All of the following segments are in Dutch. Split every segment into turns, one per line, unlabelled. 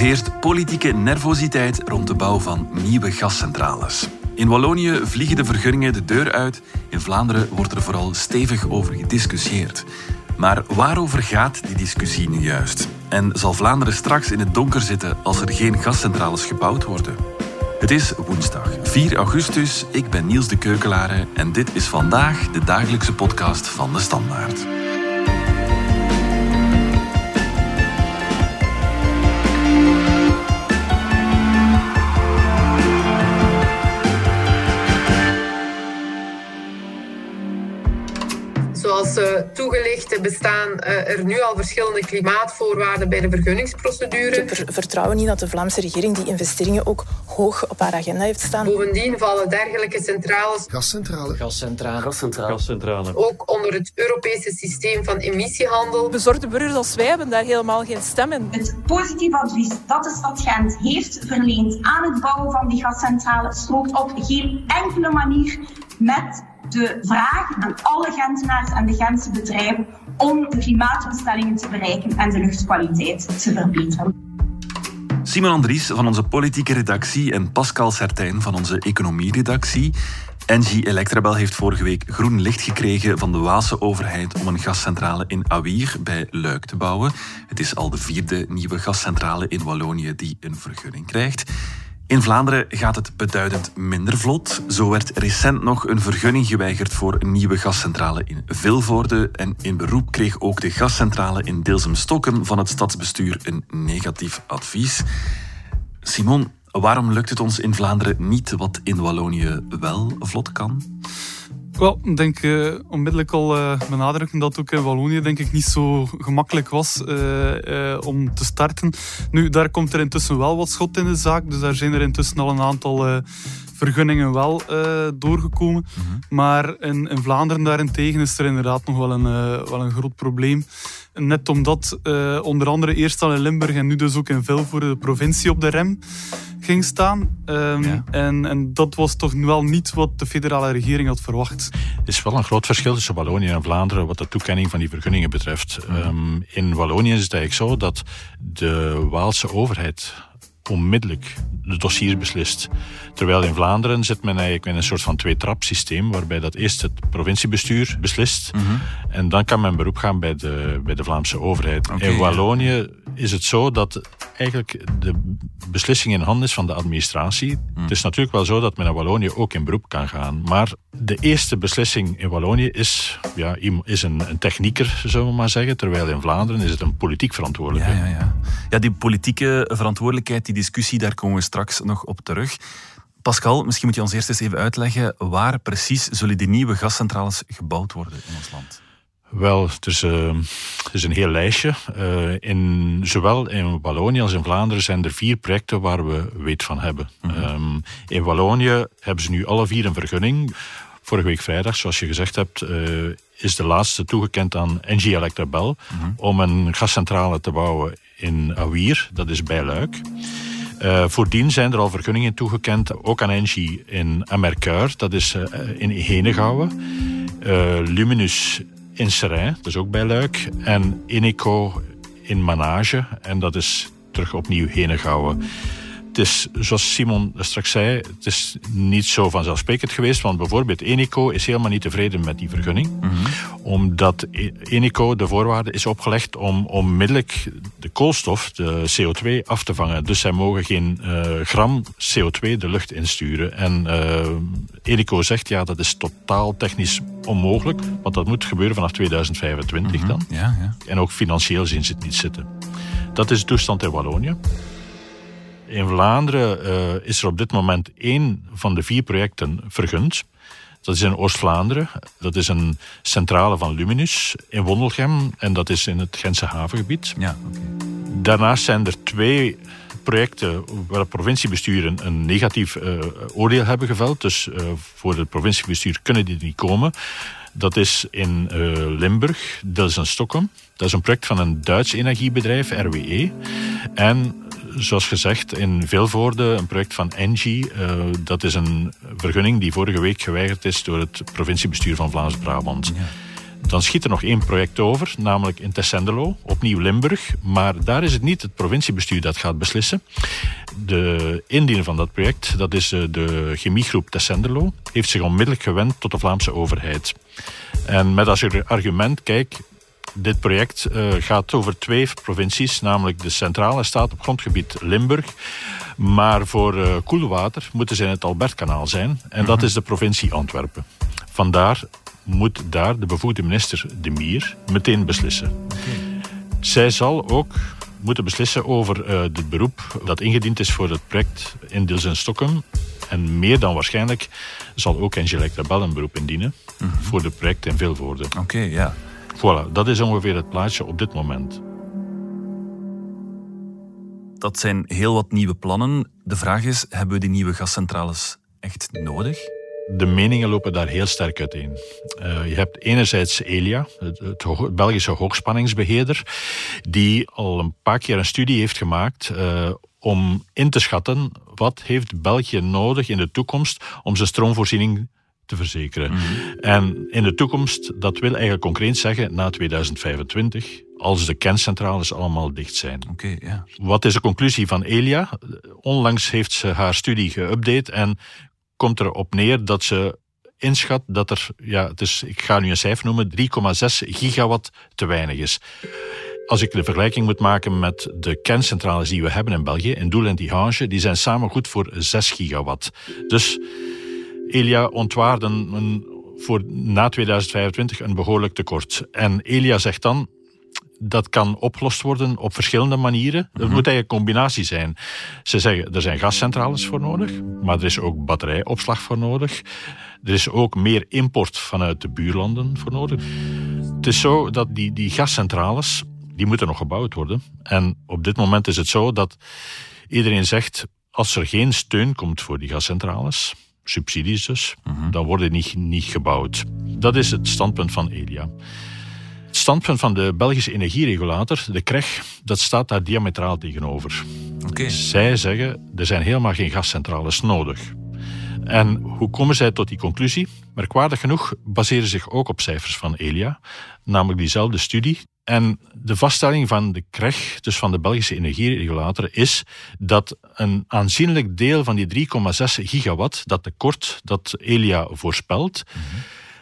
heerst politieke nervositeit rond de bouw van nieuwe gascentrales. In Wallonië vliegen de vergunningen de deur uit. In Vlaanderen wordt er vooral stevig over gediscussieerd. Maar waarover gaat die discussie nu juist? En zal Vlaanderen straks in het donker zitten als er geen gascentrales gebouwd worden? Het is woensdag 4 augustus. Ik ben Niels de Keukelare en dit is vandaag de dagelijkse podcast van de Standaard.
Zoals uh, toegelicht bestaan uh, er nu al verschillende klimaatvoorwaarden bij de vergunningsprocedure.
Ik heb vertrouwen in dat de Vlaamse regering die investeringen ook hoog op haar agenda heeft staan.
Bovendien vallen dergelijke centrales...
Gascentrale.
Gascentrale.
Gascentrale. Gascentrale.
Ook onder het Europese systeem van emissiehandel.
Bezorgde burgers als wij hebben daar helemaal geen stem in.
Het positief advies dat de stad Gent heeft verleend aan het bouwen van die gascentrale strookt op geen enkele manier met de vraag aan alle Gentenaars en de Gentse bedrijven om de klimaatdoelstellingen te bereiken en de luchtkwaliteit te verbeteren.
Simon Andries van onze politieke redactie en Pascal Sertijn van onze economieredactie. Engie Electrabel heeft vorige week groen licht gekregen van de Waalse overheid om een gascentrale in Awier bij Luik te bouwen. Het is al de vierde nieuwe gascentrale in Wallonië die een vergunning krijgt. In Vlaanderen gaat het beduidend minder vlot. Zo werd recent nog een vergunning geweigerd voor een nieuwe gascentrale in Vilvoorde. En in beroep kreeg ook de gascentrale in Deelsum-Stokken van het stadsbestuur een negatief advies. Simon, waarom lukt het ons in Vlaanderen niet wat in Wallonië wel vlot kan?
Wel, ik denk uh, onmiddellijk al uh, benadrukken dat ook in Wallonië denk ik niet zo gemakkelijk was uh, om te starten. Nu, daar komt er intussen wel wat schot in de zaak. Dus daar zijn er intussen al een aantal vergunningen wel doorgekomen. Mhm. Maar in, in, Vlaanderen daarentegen is er inderdaad nog wel een, wel een groot probleem. Net omdat onder andere eerst al in Limburg en nu dus ook in Vilvoorde de provincie op de rem ging staan. Um, en, en dat was toch wel niet wat de federale regering had verwacht.
Er is wel een groot verschil tussen Wallonië en Vlaanderen wat de toekenning van die vergunningen betreft. Um, in Wallonië is het eigenlijk zo dat de Waalse overheid onmiddellijk de dossier beslist. Terwijl in Vlaanderen zit men eigenlijk in een soort van twee-trap-systeem, waarbij dat eerst het provinciebestuur beslist mm -hmm. en dan kan men beroep gaan bij de, bij de Vlaamse overheid. Okay, in Wallonië. Is het zo dat eigenlijk de beslissing in handen is van de administratie. Mm. Het is natuurlijk wel zo dat men in Wallonië ook in beroep kan gaan, maar de eerste beslissing in Wallonië is, ja, is een, een technieker, zullen we maar zeggen, terwijl in Vlaanderen is het een politiek verantwoordelijke.
Ja, ja, ja. ja die politieke verantwoordelijkheid, die discussie, daar komen we straks nog op terug. Pascal, misschien moet je ons eerst eens even uitleggen waar precies zullen die nieuwe gascentrales gebouwd worden in ons land?
Wel, het is, uh, het is een heel lijstje. Uh, in, zowel in Wallonië als in Vlaanderen zijn er vier projecten waar we weet van hebben. Mm -hmm. um, in Wallonië hebben ze nu alle vier een vergunning. Vorige week vrijdag, zoals je gezegd hebt, uh, is de laatste toegekend aan Engie Electrabel mm -hmm. om een gascentrale te bouwen in Awier, dat is bij Luik. Uh, voordien zijn er al vergunningen toegekend, ook aan Engie in Amerkuur, dat is uh, in Henegouwen. Uh, Luminus in Seraing, is ook bij Luik. En Ineco in Manage, en dat is terug opnieuw Henegouwen. Is, zoals Simon straks zei, het is niet zo vanzelfsprekend geweest, want bijvoorbeeld Eneco is helemaal niet tevreden met die vergunning, mm -hmm. omdat Eneco de voorwaarde is opgelegd om onmiddellijk de koolstof, de CO2, af te vangen. Dus zij mogen geen uh, gram CO2 de lucht insturen. En uh, Eneco zegt, ja, dat is totaal technisch onmogelijk, want dat moet gebeuren vanaf 2025 mm -hmm. dan.
Ja, ja.
En ook financieel zien ze het niet zitten. Dat is de toestand in Wallonië. In Vlaanderen uh, is er op dit moment één van de vier projecten vergund. Dat is in Oost-Vlaanderen. Dat is een centrale van Luminus in Wondelgem. En dat is in het Gentse havengebied.
Ja, okay.
Daarnaast zijn er twee projecten waar het provinciebestuur een, negatief uh, oordeel hebben geveld. Dus uh, voor het provinciebestuur kunnen die niet komen. Dat is in uh, Limburg, dat is in Stockholm. Dat is een project van een Duits energiebedrijf, RWE. En zoals gezegd, in Vilvoorde een project van Engie. Uh, dat is een vergunning die vorige week geweigerd is door het provinciebestuur van Vlaams-Brabant. Ja. Dan schiet er nog één project over, namelijk in Tessenderlo, opnieuw Limburg. Maar daar is het niet het provinciebestuur dat gaat beslissen. De indiener van dat project, dat is eh, de chemiegroep Tessenderlo, heeft zich onmiddellijk gewend tot de Vlaamse overheid. En met als argument, kijk, dit project uh, gaat over twee provincies, namelijk de centrale staat op grondgebied Limburg. Maar voor uh, koelwater moeten ze in het Albertkanaal zijn. En dat mhm. is de provincie Antwerpen. Vandaar moet daar de bevoegde minister De Mier meteen beslissen. Zij zal ook moeten beslissen over uh, het beroep dat ingediend is voor het project in Dils en Stockholm. En meer dan waarschijnlijk zal ook Angelique Rebel een beroep indienen mhm. voor het project in Vilvoorde.
Oké, ja.
Voilà, dat is ongeveer het plaatje op dit moment.
Dat zijn heel wat nieuwe plannen. De vraag is, hebben we die nieuwe gascentrales echt nodig?
De meningen lopen daar heel sterk uiteen. Uh, je hebt enerzijds Elia, het, het, Belgische hoogspanningsbeheerder, die al een paar keer een studie heeft gemaakt uh, om in te schatten wat heeft België nodig in de toekomst om zijn stroomvoorziening te verzekeren. Mhm. En in de toekomst, dat wil eigenlijk concreet zeggen, na 2025, als de kerncentrales allemaal dicht zijn.
Oké. ja.
Wat is de conclusie van Elia? Onlangs heeft ze haar studie geüpdate en komt erop neer dat ze inschat dat er, ja, het is, ik ga nu een cijfer noemen, 3,6 gigawatt te weinig is. Als ik de vergelijking moet maken met de kerncentrales die we hebben in België, in Doel en Tihange, die zijn samen goed voor 6 gigawatt. Dus Elia ontwaarde een, voor na 2025 een behoorlijk tekort. En Elia zegt dan, dat kan opgelost worden op verschillende manieren. Het mhm. moet eigenlijk een combinatie zijn. Ze zeggen, er zijn gascentrales voor nodig, maar er is ook batterijopslag voor nodig. Er is ook meer import vanuit de buurlanden voor nodig. Het is zo dat die, die gascentrales, die moeten nog gebouwd worden. En op dit moment is het zo dat iedereen zegt, als er geen steun komt voor die gascentrales, subsidies dus, mhm. dan worden niet, niet gebouwd. Dat is het standpunt van Elia. Het standpunt van de Belgische energieregulator, de KREG, dat staat daar diametraal tegenover.
Okay.
Zij zeggen, er zijn helemaal geen gascentrales nodig. En hoe komen zij tot die conclusie? Merkwaardig genoeg baseren zich ook op cijfers van Elia, namelijk diezelfde studie. En de vaststelling van de KREG, dus van de Belgische energieregulator, is dat een aanzienlijk deel van die 3,6 gigawatt, dat tekort dat Elia voorspelt, mhm.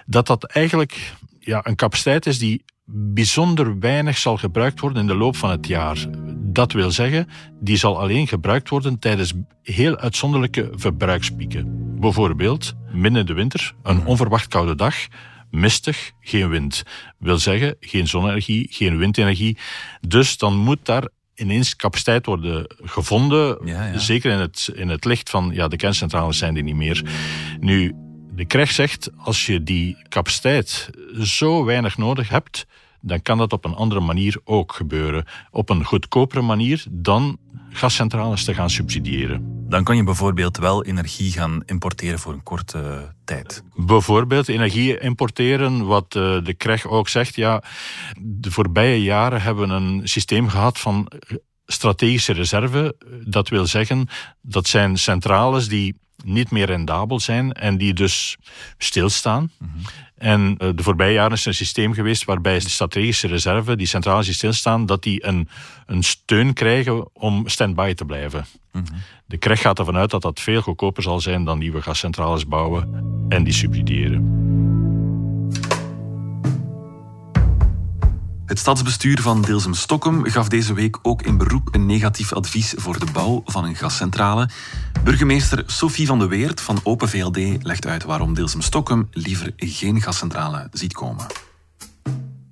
dat dat eigenlijk ja, een capaciteit is die bijzonder weinig zal gebruikt worden in de loop van het jaar. Dat wil zeggen, die zal alleen gebruikt worden tijdens heel uitzonderlijke verbruikspieken. Bijvoorbeeld, midden in de winter, een mhm. onverwacht koude dag, mistig, geen wind. Wil zeggen, geen zonne-energie, geen windenergie. Dus dan moet daar ineens capaciteit worden gevonden. Zeker in het, in het licht van ja, de kerncentrales zijn die niet meer. Nu, de krijg zegt, als je die capaciteit zo weinig nodig hebt, dan kan dat op een andere manier ook gebeuren. Op een goedkopere manier dan gascentrales te gaan subsidiëren.
Dan kan je bijvoorbeeld wel energie gaan importeren voor een korte tijd.
Bijvoorbeeld energie importeren, wat eh, de KREG ook zegt. Ja, de voorbije jaren hebben we een systeem gehad van strategische reserve. Dat wil zeggen, dat zijn centrales die niet meer rendabel zijn en die dus stilstaan. En eh, de voorbije jaren is er een systeem geweest waarbij de strategische reserve, die centrales die stilstaan, dat die een, een steun krijgen om stand-by te blijven. De KREG gaat ervan uit dat dat veel goedkoper zal zijn dan nieuwe gascentrales bouwen en die subsidiëren.
Het stadsbestuur van Deelsum-Stokkum gaf deze week ook in beroep een negatief advies voor de bouw van een gascentrale. Burgemeester Sophie van de Weert van Open VLD legt uit waarom Deelsum-Stokkum liever geen gascentrale ziet komen.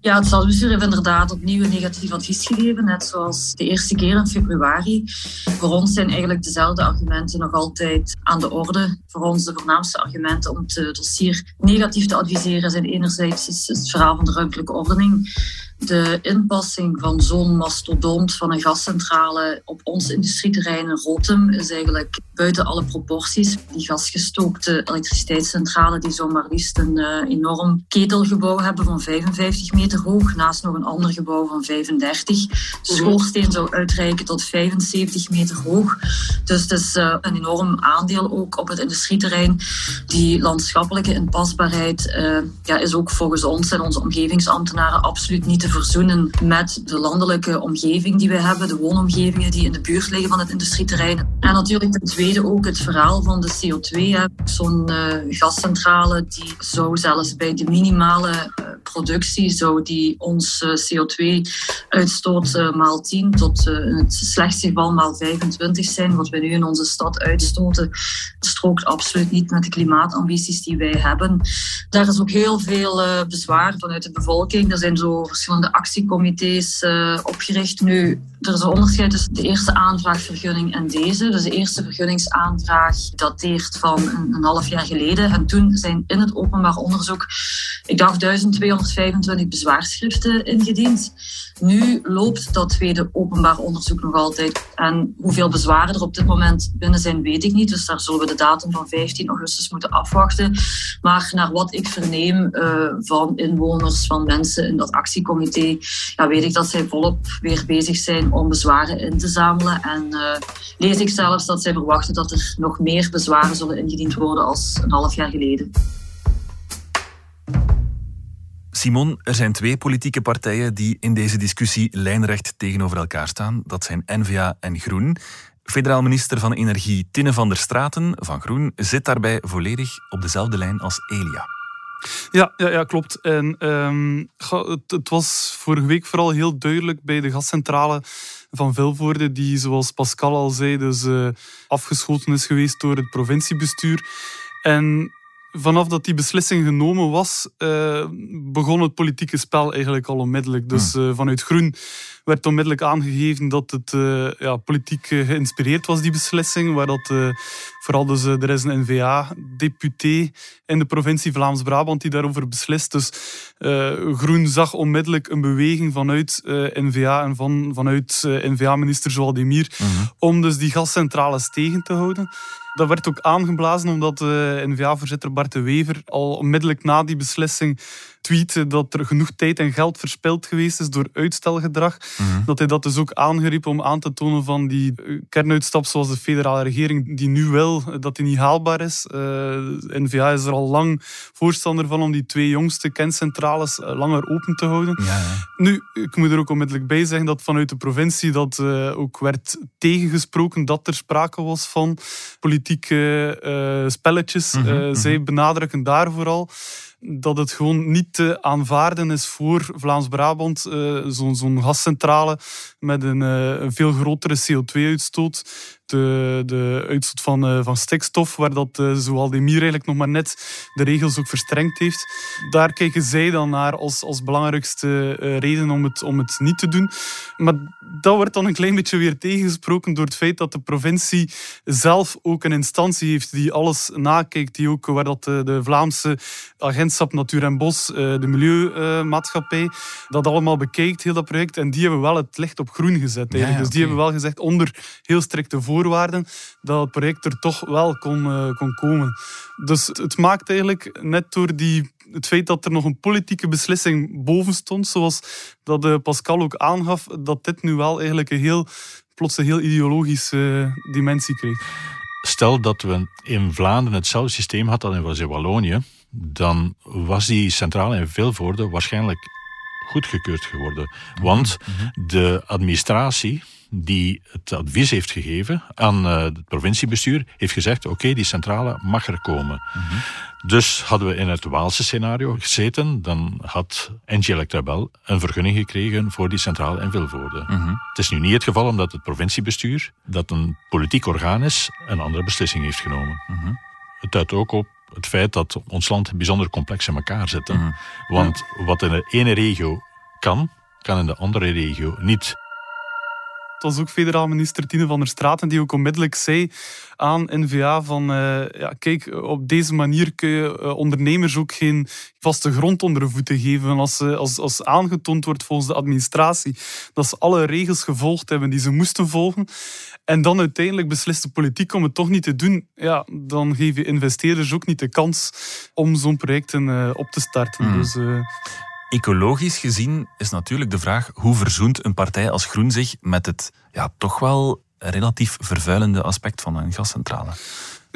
Ja, het stadsbestuur heeft inderdaad opnieuw een negatief advies gegeven, net zoals de eerste keer in februari. Voor ons zijn eigenlijk dezelfde argumenten nog altijd aan de orde. Voor ons de voornaamste argumenten om het dossier negatief te adviseren zijn enerzijds het verhaal van de ruimtelijke ordening De inpassing van zo'n mastodont van een gascentrale op ons industrieterrein in Rotem is eigenlijk buiten alle proporties. Die gasgestookte elektriciteitscentrale die zo maar liefst een uh, enorm ketelgebouw hebben van 55 meter hoog, naast nog een ander gebouw van 35. De schoorsteen zou uitreiken tot 75 meter hoog. Dus het is uh, een enorm aandeel ook op het industrieterrein. Die landschappelijke inpasbaarheid uh, ja, is ook volgens ons en onze omgevingsambtenaren absoluut niet verzoenen met de landelijke omgeving die we hebben, de woonomgevingen die in de buurt liggen van het industrieterrein. En natuurlijk ten tweede ook het verhaal van de CO2. Zo'n uh, gascentrale die zou zelfs bij de minimale productie zou die ons uh, CO2-uitstoot maal 10 tot in het slechtste geval maal 25 zijn. Wat we nu in onze stad uitstoten, strookt absoluut niet met de klimaatambities die wij hebben. Daar is ook heel veel bezwaar vanuit de bevolking. Er zijn zo verschillende actiecomité's opgericht. Nu, er is een onderscheid tussen de eerste aanvraagvergunning en deze. Dus de eerste vergunningsaanvraag dateert van een, een half jaar geleden. En toen zijn in het openbaar onderzoek, ik dacht 1225 bezwaarschriften ingediend. Nu loopt dat tweede openbaar onderzoek nog altijd. En hoeveel bezwaren er op dit moment binnen zijn, weet ik niet. Dus daar zullen we de datum van 15 augustus moeten afwachten. Maar naar wat ik verneem uh, van inwoners, van mensen in dat actiecomité, weet ik dat zij volop weer bezig zijn om bezwaren in te zamelen. En uh, lees ik zelfs dat zij verwachten dat er nog meer bezwaren zullen ingediend worden als een half jaar geleden.
Simon, er zijn twee politieke partijen die in deze discussie lijnrecht tegenover elkaar staan. Dat zijn N-VA en Groen. Federaal minister van Energie Tinne van der Straten van Groen zit daarbij volledig op dezelfde lijn als Elia.
Ja, ja, ja klopt. En, het, het, was vorige week vooral heel duidelijk bij de gascentrale van Vilvoorde, die, zoals Pascal al zei, dus uh, afgeschoten is geweest door het provinciebestuur. En vanaf dat die beslissing genomen was, uh, begon het politieke spel eigenlijk al onmiddellijk. Dus uh, vanuit Groen werd onmiddellijk aangegeven dat het uh, ja, politiek geïnspireerd was, die beslissing. Waar dat, vooral dus, er is een N-VA-deputé in de provincie Vlaams-Brabant die daarover beslist. Dus Groen zag onmiddellijk een beweging vanuit N-VA en van, vanuit N-VA-minister Joël Demir mm -hmm. om dus die gascentrales tegen te houden. Dat werd ook aangeblazen omdat de N-VA-voorzitter Bart de Wever al onmiddellijk na die beslissing dat er genoeg tijd en geld verspild geweest is door uitstelgedrag. Mhm. Dat hij dat dus ook aangeriep om aan te tonen van die eh, kernuitstap zoals de federale regering die nu wil, eh, dat die niet haalbaar is. Uh, N-VA is er al lang voorstander van om die twee jongste kerncentrales langer open te houden. Ja. Nu, ik moet er ook onmiddellijk bij zeggen dat vanuit de provincie dat uh, ook werd tegengesproken dat er sprake was van politieke uh, spelletjes. Mm -hmm. zij benadrukken daar vooral dat het gewoon niet te aanvaarden is voor Vlaams-Brabant. Uh, Zo'n zo gascentrale met een, uh, een veel grotere CO2-uitstoot de, de uitstoot van, uh, van stikstof, waar dat uh, Zoaldemir eigenlijk nog maar net de regels ook verstrengd heeft. Daar kijken zij dan naar als, als belangrijkste reden om het, om het niet te doen. Maar dat wordt dan een klein beetje weer tegengesproken door het feit dat de provincie zelf ook een instantie heeft die alles nakijkt, die ook waar dat de, de Vlaamse agentschap Natuur en Bos, de Milieumaatschappij, dat allemaal bekijkt, heel dat project. En die hebben wel het licht op groen gezet. Ja, ja, dus die hebben wel gezegd, onder heel strikte voorwaarden voorwaarden dat het project er toch wel kon, uh, kon komen. Dus het maakt eigenlijk net door die, het feit dat er nog een politieke beslissing boven stond, zoals dat uh, Pascal ook aangaf, dat dit nu wel eigenlijk een heel, plots een heel ideologische uh, dimensie kreeg.
Stel dat we in Vlaanderen hetzelfde systeem hadden als in Wallonië, dan was die centrale in Vilvoorde waarschijnlijk goedgekeurd geworden. Want mhm. de administratie die het advies heeft gegeven aan uh, het provinciebestuur, heeft gezegd: oké, die centrale mag er komen. Mhm. Dus hadden we in het Waalse scenario gezeten, dan had NG Electrabel een vergunning gekregen voor die centrale in Vilvoorde. Mhm. Het is nu niet het geval omdat het provinciebestuur, dat een politiek orgaan is, een andere beslissing heeft genomen. Mhm. Het duidt ook op het feit dat ons land bijzonder complex in elkaar zit. Want wat in de ene regio kan, kan in de andere regio niet.
Het was ook federaal minister Tine van der Straten die ook onmiddellijk zei aan NVA van uh, ja, kijk, op deze manier kun je uh, ondernemers ook geen vaste grond onder de voeten geven. Als, uh, als, als aangetoond wordt volgens de administratie dat ze alle regels gevolgd hebben die ze moesten volgen en dan uiteindelijk beslist de politiek om het toch niet te doen, ja, dan geef je investeerders ook niet de kans om zo'n projecten op te starten. Mm. Dus,
Ecologisch gezien is natuurlijk de vraag hoe verzoent een partij als Groen zich met het ja, toch wel relatief vervuilende aspect van een gascentrale?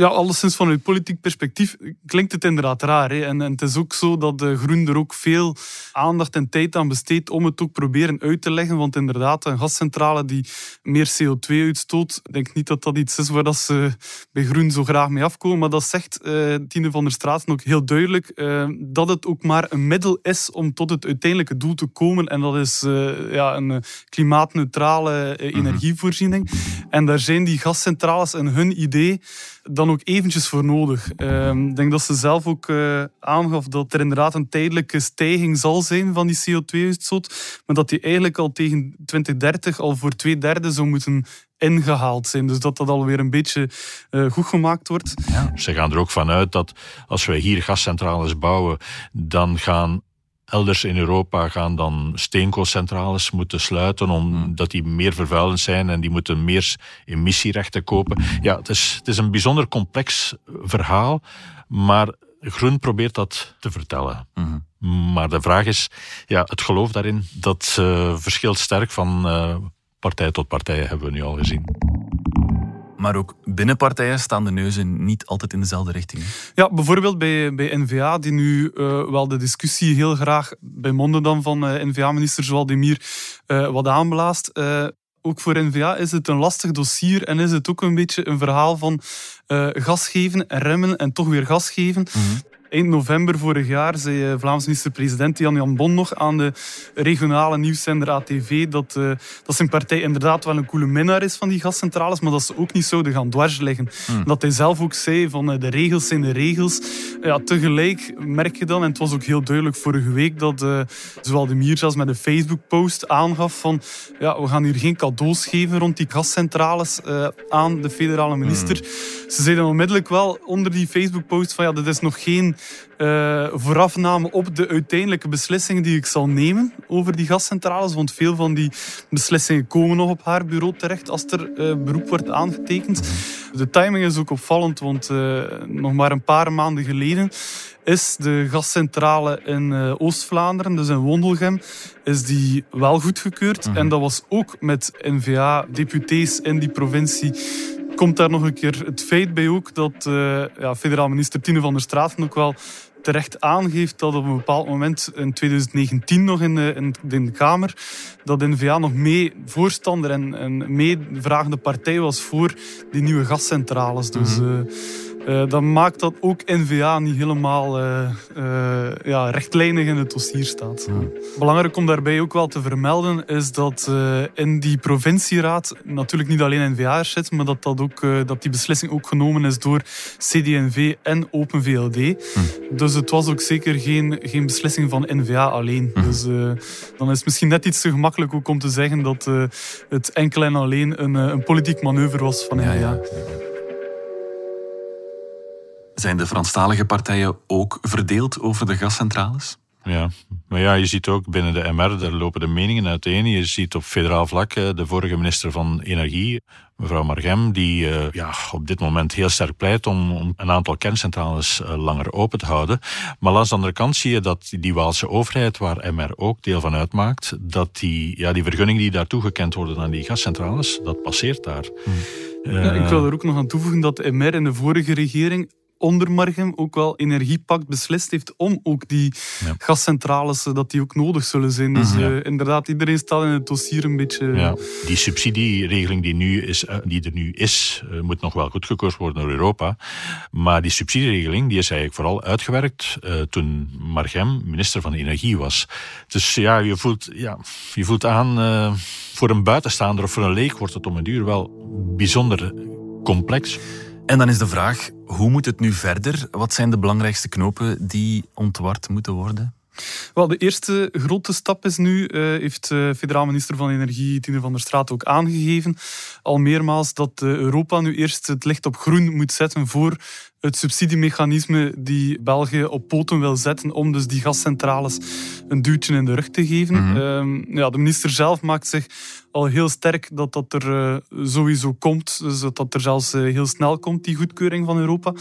Ja, alleszins vanuit politiek perspectief klinkt het inderdaad raar. Hè? En, en, het is ook zo dat de Groen er ook veel aandacht en tijd aan besteedt om het ook proberen uit te leggen. Want inderdaad, een gascentrale die meer CO2 uitstoot, ik denk niet dat dat iets is waar dat ze bij Groen zo graag mee afkomen. Maar dat zegt uh, Tine van der Straten ook heel duidelijk, uh, dat het ook maar een middel is om tot het uiteindelijke doel te komen. En dat is uh, ja, een klimaatneutrale mhm. energievoorziening. En daar zijn die gascentrales en hun idee dan ook eventjes voor nodig. Ehm, ik denk dat ze zelf ook uh, aangaf dat er inderdaad een tijdelijke stijging zal zijn van die CO2-uitstoot, maar dat die eigenlijk al tegen 2030 al voor twee derde zou moeten ingehaald zijn. Dus dat dat alweer een beetje uh, goed gemaakt wordt.
Ze gaan er ook vanuit dat als wij hier gascentrales bouwen, dan gaan Elders in Europa gaan dan steenkoolcentrales moeten sluiten omdat die meer vervuilend zijn en die moeten meer emissierechten kopen. Ja, het is, het is een bijzonder complex verhaal, maar Groen probeert dat te vertellen. Maar de vraag is, ja, het geloof daarin, dat uh, verschilt sterk van uh, partij tot partij, hebben we nu al gezien.
Maar ook binnen partijen staan de neuzen niet altijd in dezelfde richting.
Ja, bijvoorbeeld bij, bij N-VA, die nu uh, wel de discussie heel graag bij monden dan van uh, N-VA-minister Zwaldemir uh, wat aanblaast. ook voor N-VA is het een lastig dossier en is het ook een beetje een verhaal van gas geven, remmen en toch weer gas geven. Mhm. Eind november vorig jaar zei eh, Vlaams minister-president Jan Jan Bon nog aan de regionale nieuwszender ATV dat, uh, dat zijn partij inderdaad wel een coole minnaar is van die gascentrales, maar dat ze ook niet zouden gaan dwarsleggen. Hmm. Dat hij zelf ook zei van uh, de regels zijn de regels. Ja, tegelijk merk je dan, en het was ook heel duidelijk vorige week, dat uh, zowel de Mier zelfs met een Facebook-post aangaf van ja, we gaan hier geen cadeaus geven rond die gascentrales aan de federale minister. Hmm. Ze zeiden onmiddellijk wel onder die Facebook-post van ja, dit is nog geen uh, voorafname op de uiteindelijke beslissingen die ik zal nemen over die gascentrales. Want veel van die beslissingen komen nog op haar bureau terecht als er uh, beroep wordt aangetekend. De timing is ook opvallend, want uh, nog maar een paar maanden geleden is de gascentrale in Oost-Vlaanderen, dus in Wondelgem, is die wel goedgekeurd. Mm En dat was ook met NVA-deputés in die provincie komt daar nog een keer het feit bij ook dat uh, ja, federaal minister Tine van der Straten ook wel terecht aangeeft dat op een bepaald moment in 2019 nog in de, in de Kamer dat N-VA nog mee voorstander en, en meevragende partij was voor die nieuwe gascentrales. Dus mm -hmm. Uh, dan maakt dat ook NVA niet helemaal uh, uh, ja, rechtlijnig in het dossier staat. Belangrijk om daarbij ook wel te vermelden is dat in die provincieraad natuurlijk niet alleen NVA er zit, maar dat, dat, ook, dat die beslissing ook genomen is door CD&V en Open VLD. Dus het was ook zeker geen, geen beslissing van NVA alleen. Dus dan is het misschien net iets te gemakkelijk ook om te zeggen dat het enkel en alleen een, een politiek manoeuvre was van NVA. Ja, ja.
Zijn de Franstalige partijen ook verdeeld over de gascentrales?
Ja, maar ja, je ziet ook binnen de MR, daar lopen de meningen uiteen. Je ziet op federaal vlak eh, de vorige minister van Energie, mevrouw Margem, die uh, ja, op dit moment heel sterk pleit om, om een aantal kerncentrales uh, langer open te houden. Maar aan de andere kant zie je dat die Waalse overheid, waar MR ook deel van uitmaakt, dat die, ja, die vergunningen die daar toegekend worden aan die gascentrales, dat passeert daar.
Hmm. Ja, ik wil er ook nog aan toevoegen dat MR in de vorige regering onder Margem ook wel Energiepact beslist heeft om ook die gascentrales, eh, dat die ook nodig zullen zijn. Dus mhm. uh, inderdaad, iedereen staat in het dossier een beetje... Ja.
Die subsidieregeling die, nu is, uh, die er nu is, moet nog wel goedgekeurd worden door Europa. Maar die subsidieregeling die is eigenlijk vooral uitgewerkt toen Margem minister van Energie was. Dus ja, je voelt, ja, je voelt aan, voor een buitenstaander of voor een leek wordt het om een duur wel bijzonder complex.
En dan is de vraag, hoe moet het nu verder? Wat zijn de belangrijkste knopen die ontward moeten worden?
Wel, de eerste grote stap is nu, uh, heeft uh, federaal minister van Energie Tine van der Straat ook aangegeven, al meermaals dat uh, Europa nu eerst het licht op groen moet zetten voor het subsidiemechanisme die België op poten wil zetten om dus die gascentrales een duwtje in de rug te geven. Mm -hmm. ja, de minister zelf maakt zich al heel sterk dat dat er uh, sowieso komt. Dus dat dat er zelfs uh, heel snel komt, die goedkeuring van Europa.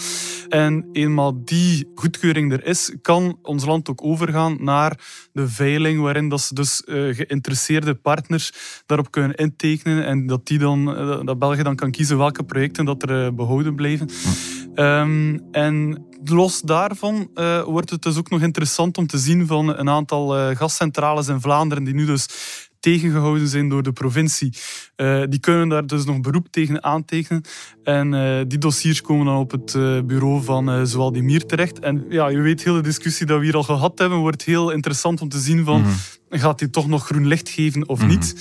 En eenmaal die goedkeuring er is, kan ons land ook overgaan naar de veiling, waarin dat ze dus uh, geïnteresseerde partners daarop kunnen intekenen en dat, die dan, dat België dan kan kiezen welke projecten dat er behouden blijven. Um, en los daarvan uh, wordt het dus ook nog interessant om te zien van een aantal uh, gascentrales in Vlaanderen die nu dus tegengehouden zijn door de provincie. Uh, die kunnen daar dus nog beroep tegen aantekenen. En die dossiers komen dan op het bureau van Mier terecht. En ja, je weet, heel de discussie dat we hier al gehad hebben, wordt heel interessant om te zien van... -hmm. Gaat hij toch nog groen licht geven of niet?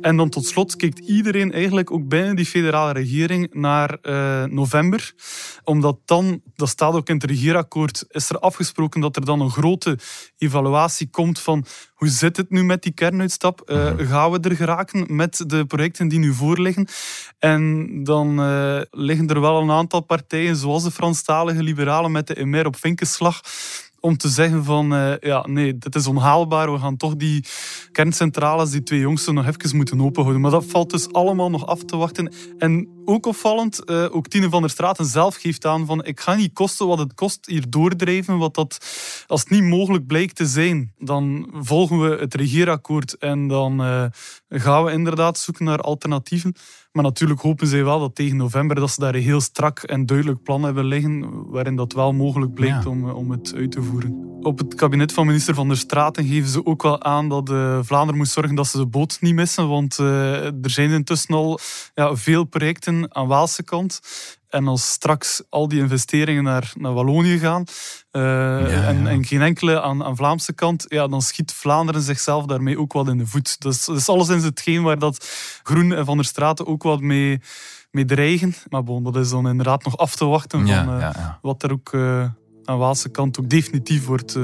En dan tot slot kijkt iedereen eigenlijk ook binnen die federale regering naar uh, november. Omdat dan, dat staat ook in het regeerakkoord, is er afgesproken dat er dan een grote evaluatie komt van hoe zit het nu met die kernuitstap? Uh, gaan we er geraken met de projecten die nu voorliggen? En dan uh, liggen er wel een aantal partijen, zoals de Franstalige Liberalen met de MR op vinkenslag, om te zeggen van, uh, ja, nee, dit is onhaalbaar. We gaan toch die kerncentrales, die twee jongsten, nog even moeten openhouden. Maar dat valt dus allemaal nog af te wachten. En ook opvallend, uh, ook Tine van der Straten zelf geeft aan van, ik ga niet kosten wat het kost hier doordrijven, wat dat, als het niet mogelijk blijkt te zijn, dan volgen we het regeerakkoord en dan uh, gaan we inderdaad zoeken naar alternatieven. Maar natuurlijk hopen zij wel dat tegen november dat ze daar een heel strak en duidelijk plan hebben liggen waarin dat wel mogelijk blijkt ja. om, om het uit te voeren. Op het kabinet van minister Van der Straten geven ze ook wel aan dat uh, Vlaanderen moet zorgen dat ze de boot niet missen, want uh, er zijn intussen al ja, veel projecten aan Waalse kant. En als straks al die investeringen naar, naar Wallonië gaan uh, ja, en, en, geen enkele aan, aan Vlaamse kant, ja, dan schiet Vlaanderen zichzelf daarmee ook wat in de voet. Dus dat is alleszins hetgeen waar dat Groen en Van der Straten ook wat mee, mee dreigen. Maar bon, dat is dan inderdaad nog af te wachten van wat er ook aan Waalse kant ook definitief wordt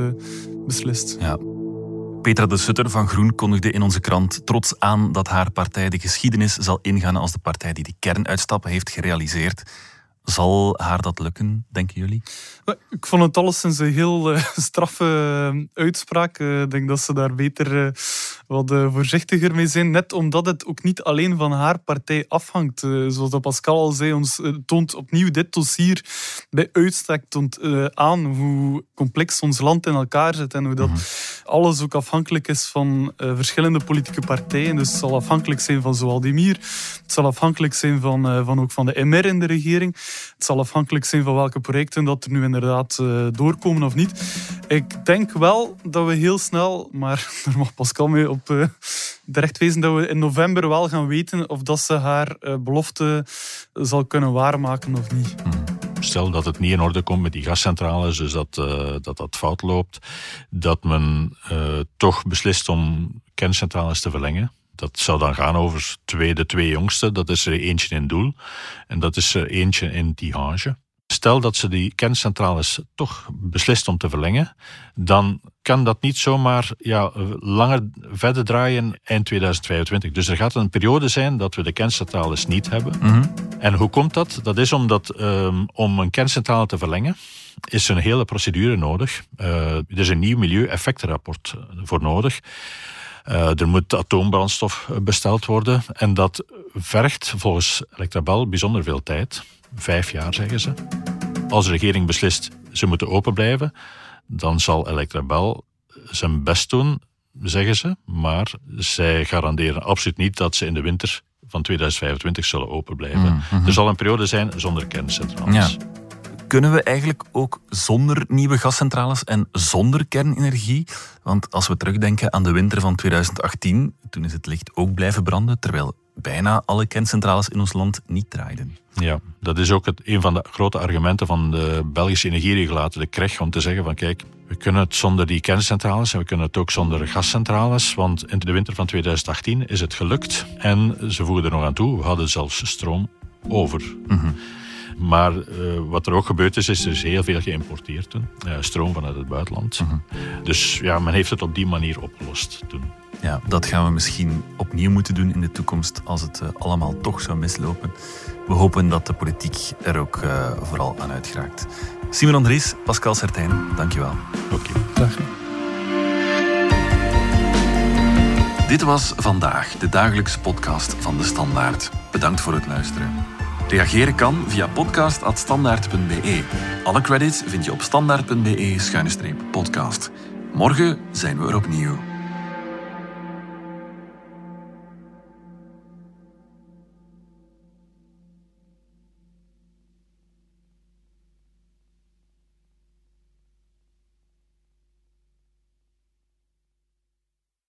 beslist.
Ja. Petra de Sutter van Groen kondigde in onze krant trots aan dat haar partij de geschiedenis zal ingaan als de partij die de kernuitstappen heeft gerealiseerd. Zal haar dat lukken, denken jullie?
Ik vond het alleszins een heel uh, straffe uitspraak. Ik denk dat ze daar beter wat voorzichtiger mee zijn. Net omdat het ook niet alleen van haar partij afhangt. zoals dat Pascal al zei, ons toont opnieuw dit dossier bij uitstek toont, aan hoe complex ons land in elkaar zit. En hoe dat mm-hmm. alles ook afhankelijk is van verschillende politieke partijen. Dus het zal afhankelijk zijn van Zowaldemir. Het zal afhankelijk zijn van, van ook van de MR in de regering. Het zal afhankelijk zijn van welke projecten dat er nu inderdaad doorkomen of niet. Ik denk wel dat we heel snel, maar daar mag Pascal mee op uh, terecht wezen, dat we in november wel gaan weten of dat ze haar uh, belofte zal kunnen waarmaken of niet.
Stel dat het niet in orde komt met die gascentrales, dus dat dat, dat fout loopt, dat men toch beslist om kerncentrales te verlengen dat zou dan gaan over twee, de twee jongste. Dat is er eentje in Doel en dat is er eentje in Tihange. Stel dat ze die kerncentrales toch beslist om te verlengen, dan kan dat niet zomaar ja, langer verder draaien eind 2025. Dus er gaat een periode zijn dat we de kerncentrales niet hebben. Mm -hmm. En hoe komt dat? Dat is omdat um, om een kerncentrale te verlengen, is een hele procedure nodig. Uh, er is een nieuw milieueffectenrapport voor nodig. Uh, er moet atoombrandstof besteld worden. En dat vergt volgens Electrabel bijzonder veel tijd. Vijf jaar, zeggen ze. Als de regering beslist ze moeten open blijven, dan zal Electrabel zijn best doen, zeggen ze. Maar zij garanderen absoluut niet dat ze in de winter van 2025 zullen open blijven. Mm -hmm. Er zal een periode zijn zonder kerncentrales.
Ja. Kunnen we eigenlijk ook zonder nieuwe gascentrales en zonder kernenergie? Want als we terugdenken aan de winter van 2018, toen is het licht ook blijven branden, terwijl bijna alle kerncentrales in ons land niet draaiden.
Ja, dat is ook het, een van de grote argumenten van de Belgische energieregulator, de KREG, om te zeggen van kijk, we kunnen het zonder die kerncentrales en we kunnen het ook zonder gascentrales, want in de winter van 2018 is het gelukt. En ze voegen er nog aan toe, we hadden zelfs stroom over. Mm -hmm. Maar wat er ook gebeurd is, is er is heel veel geïmporteerd toen. stroom vanuit het buitenland. Mhm. Dus ja, men heeft het op die manier opgelost toen.
Ja, dat gaan we misschien opnieuw moeten doen in de toekomst als het allemaal toch zou mislopen. We hopen dat de politiek er ook vooral aan uitgeraakt. Simon Andries, Pascal Sertijn, dankjewel.
Oké.
Okay.
Dit was vandaag de dagelijkse podcast van de Standaard. Bedankt voor het luisteren. Reageren kan via podcast.standaard.be. Alle credits vind je op standaard.be-podcast. Morgen zijn we er opnieuw.